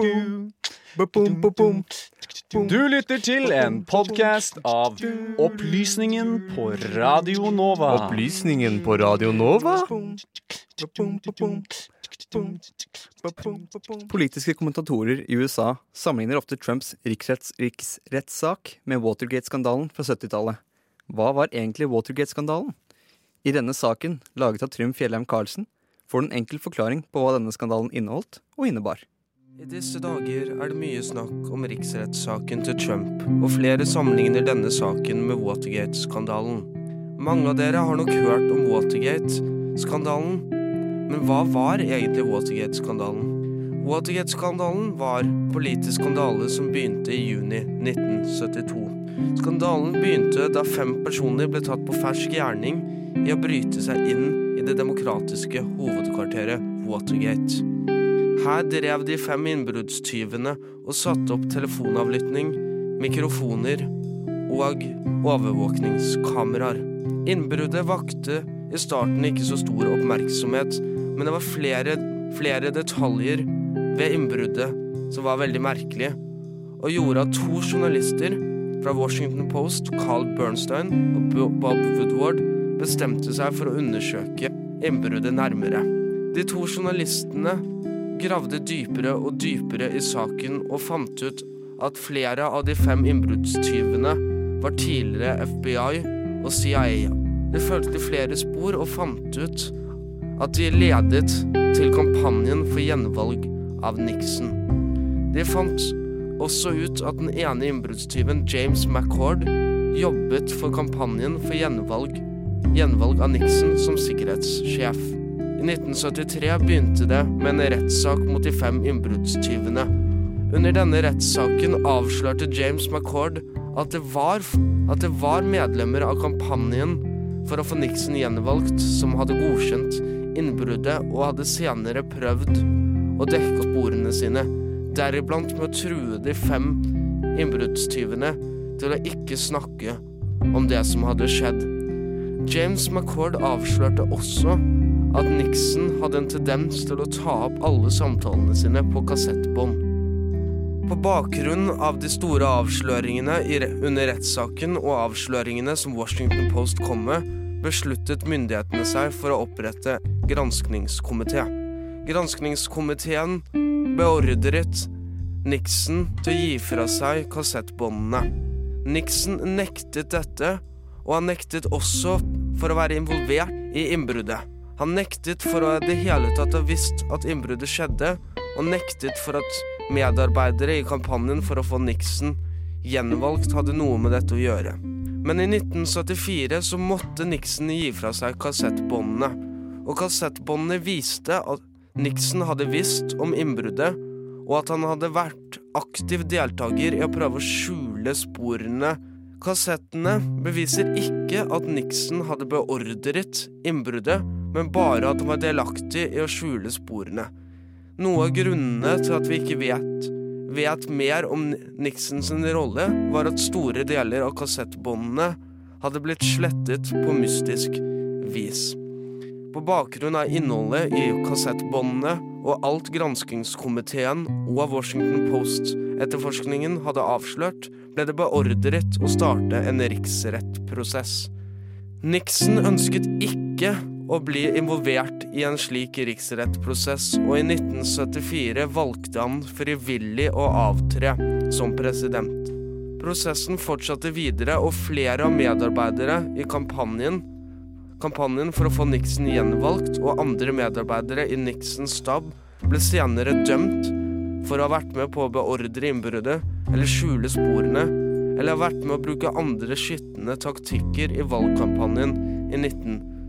Du lytter til en podkast av Opplysningen på Radio Nova. Opplysningen på Radio Nova? Politiske kommentatorer i USA sammenligner ofte Trumps riksretts riksrettssak med Watergate-skandalen fra 70-tallet. Hva var egentlig Watergate-skandalen? I denne saken, laget av Trym Fjellheim Karlsen, får du en enkel forklaring på hva denne skandalen inneholdt og innebar. I disse dager er det mye snakk om riksrettssaken til Trump, og flere sammenligner denne saken med Watergate-skandalen. Mange av dere har nok hørt om Watergate-skandalen, men hva var egentlig Watergate-skandalen? Watergate-skandalen var politisk skandale som begynte i juni 1972. Skandalen begynte da fem personer ble tatt på fersk gjerning i å bryte seg inn i det demokratiske hovedkvarteret Watergate. Her drev de fem innbruddstyvene og satte opp telefonavlytting, mikrofoner og overvåkningskameraer. Innbruddet vakte i starten ikke så stor oppmerksomhet, men det var flere, flere detaljer ved innbruddet som var veldig merkelige, og gjorde at to journalister fra Washington Post, Carl Bernstein og Bob Woodward, bestemte seg for å undersøke innbruddet nærmere. De to journalistene gravde dypere og dypere i saken og fant ut at flere av de fem innbruddstyvene var tidligere FBI og CIA. De fulgte flere spor og fant ut at de ledet til kampanjen for gjenvalg av Nixon. De fant også ut at den ene innbruddstyven, James McCord, jobbet for kampanjen for gjenvalg, gjenvalg av Nixon som sikkerhetssjef. I 1973 begynte det med en rettssak mot de fem innbruddstyvene. Under denne rettssaken avslørte James McCord at det, var, at det var medlemmer av kampanjen for å få Nixon gjenvalgt som hadde godkjent innbruddet og hadde senere prøvd å dekke sporene sine, deriblant med å true de fem innbruddstyvene til å ikke snakke om det som hadde skjedd. James McCord avslørte også at Nixon hadde en tendens til å ta opp alle samtalene sine på kassettbånd. På bakgrunn av de store avsløringene under rettssaken og avsløringene som Washington Post kom med, besluttet myndighetene seg for å opprette granskningskomité. Granskningskomiteen beordret Nixon til å gi fra seg kassettbåndene. Nixon nektet dette, og han nektet også for å være involvert i innbruddet. Han nektet for å i det hele tatt ha visst at innbruddet skjedde, og nektet for at medarbeidere i kampanjen for å få Nixon gjenvalgt hadde noe med dette å gjøre. Men i 1974 så måtte Nixon gi fra seg kassettbåndene, og kassettbåndene viste at Nixon hadde visst om innbruddet, og at han hadde vært aktiv deltaker i å prøve å skjule sporene. Kassettene beviser ikke at Nixon hadde beordret innbruddet, men bare at han var delaktig i å skjule sporene. Noe av grunnene til at vi ikke vet, vet mer om Nixons rolle, var at store deler av kassettbåndene hadde blitt slettet på mystisk vis. På bakgrunn av innholdet i kassettbåndene og alt granskingskomiteen og Washington Post-etterforskningen hadde avslørt, ble det beordret å starte en riksrettprosess. Nixon ønsket ikke å bli involvert i en slik riksrettprosess, og i 1974 valgte han frivillig å avtre som president. Prosessen fortsatte videre, og flere av medarbeidere i kampanjen Kampanjen for å få Nixon gjenvalgt og andre medarbeidere i Nixons stab ble senere dømt for å ha vært med på å beordre innbruddet eller skjule sporene, eller ha vært med å bruke andre skitne taktikker i valgkampanjen i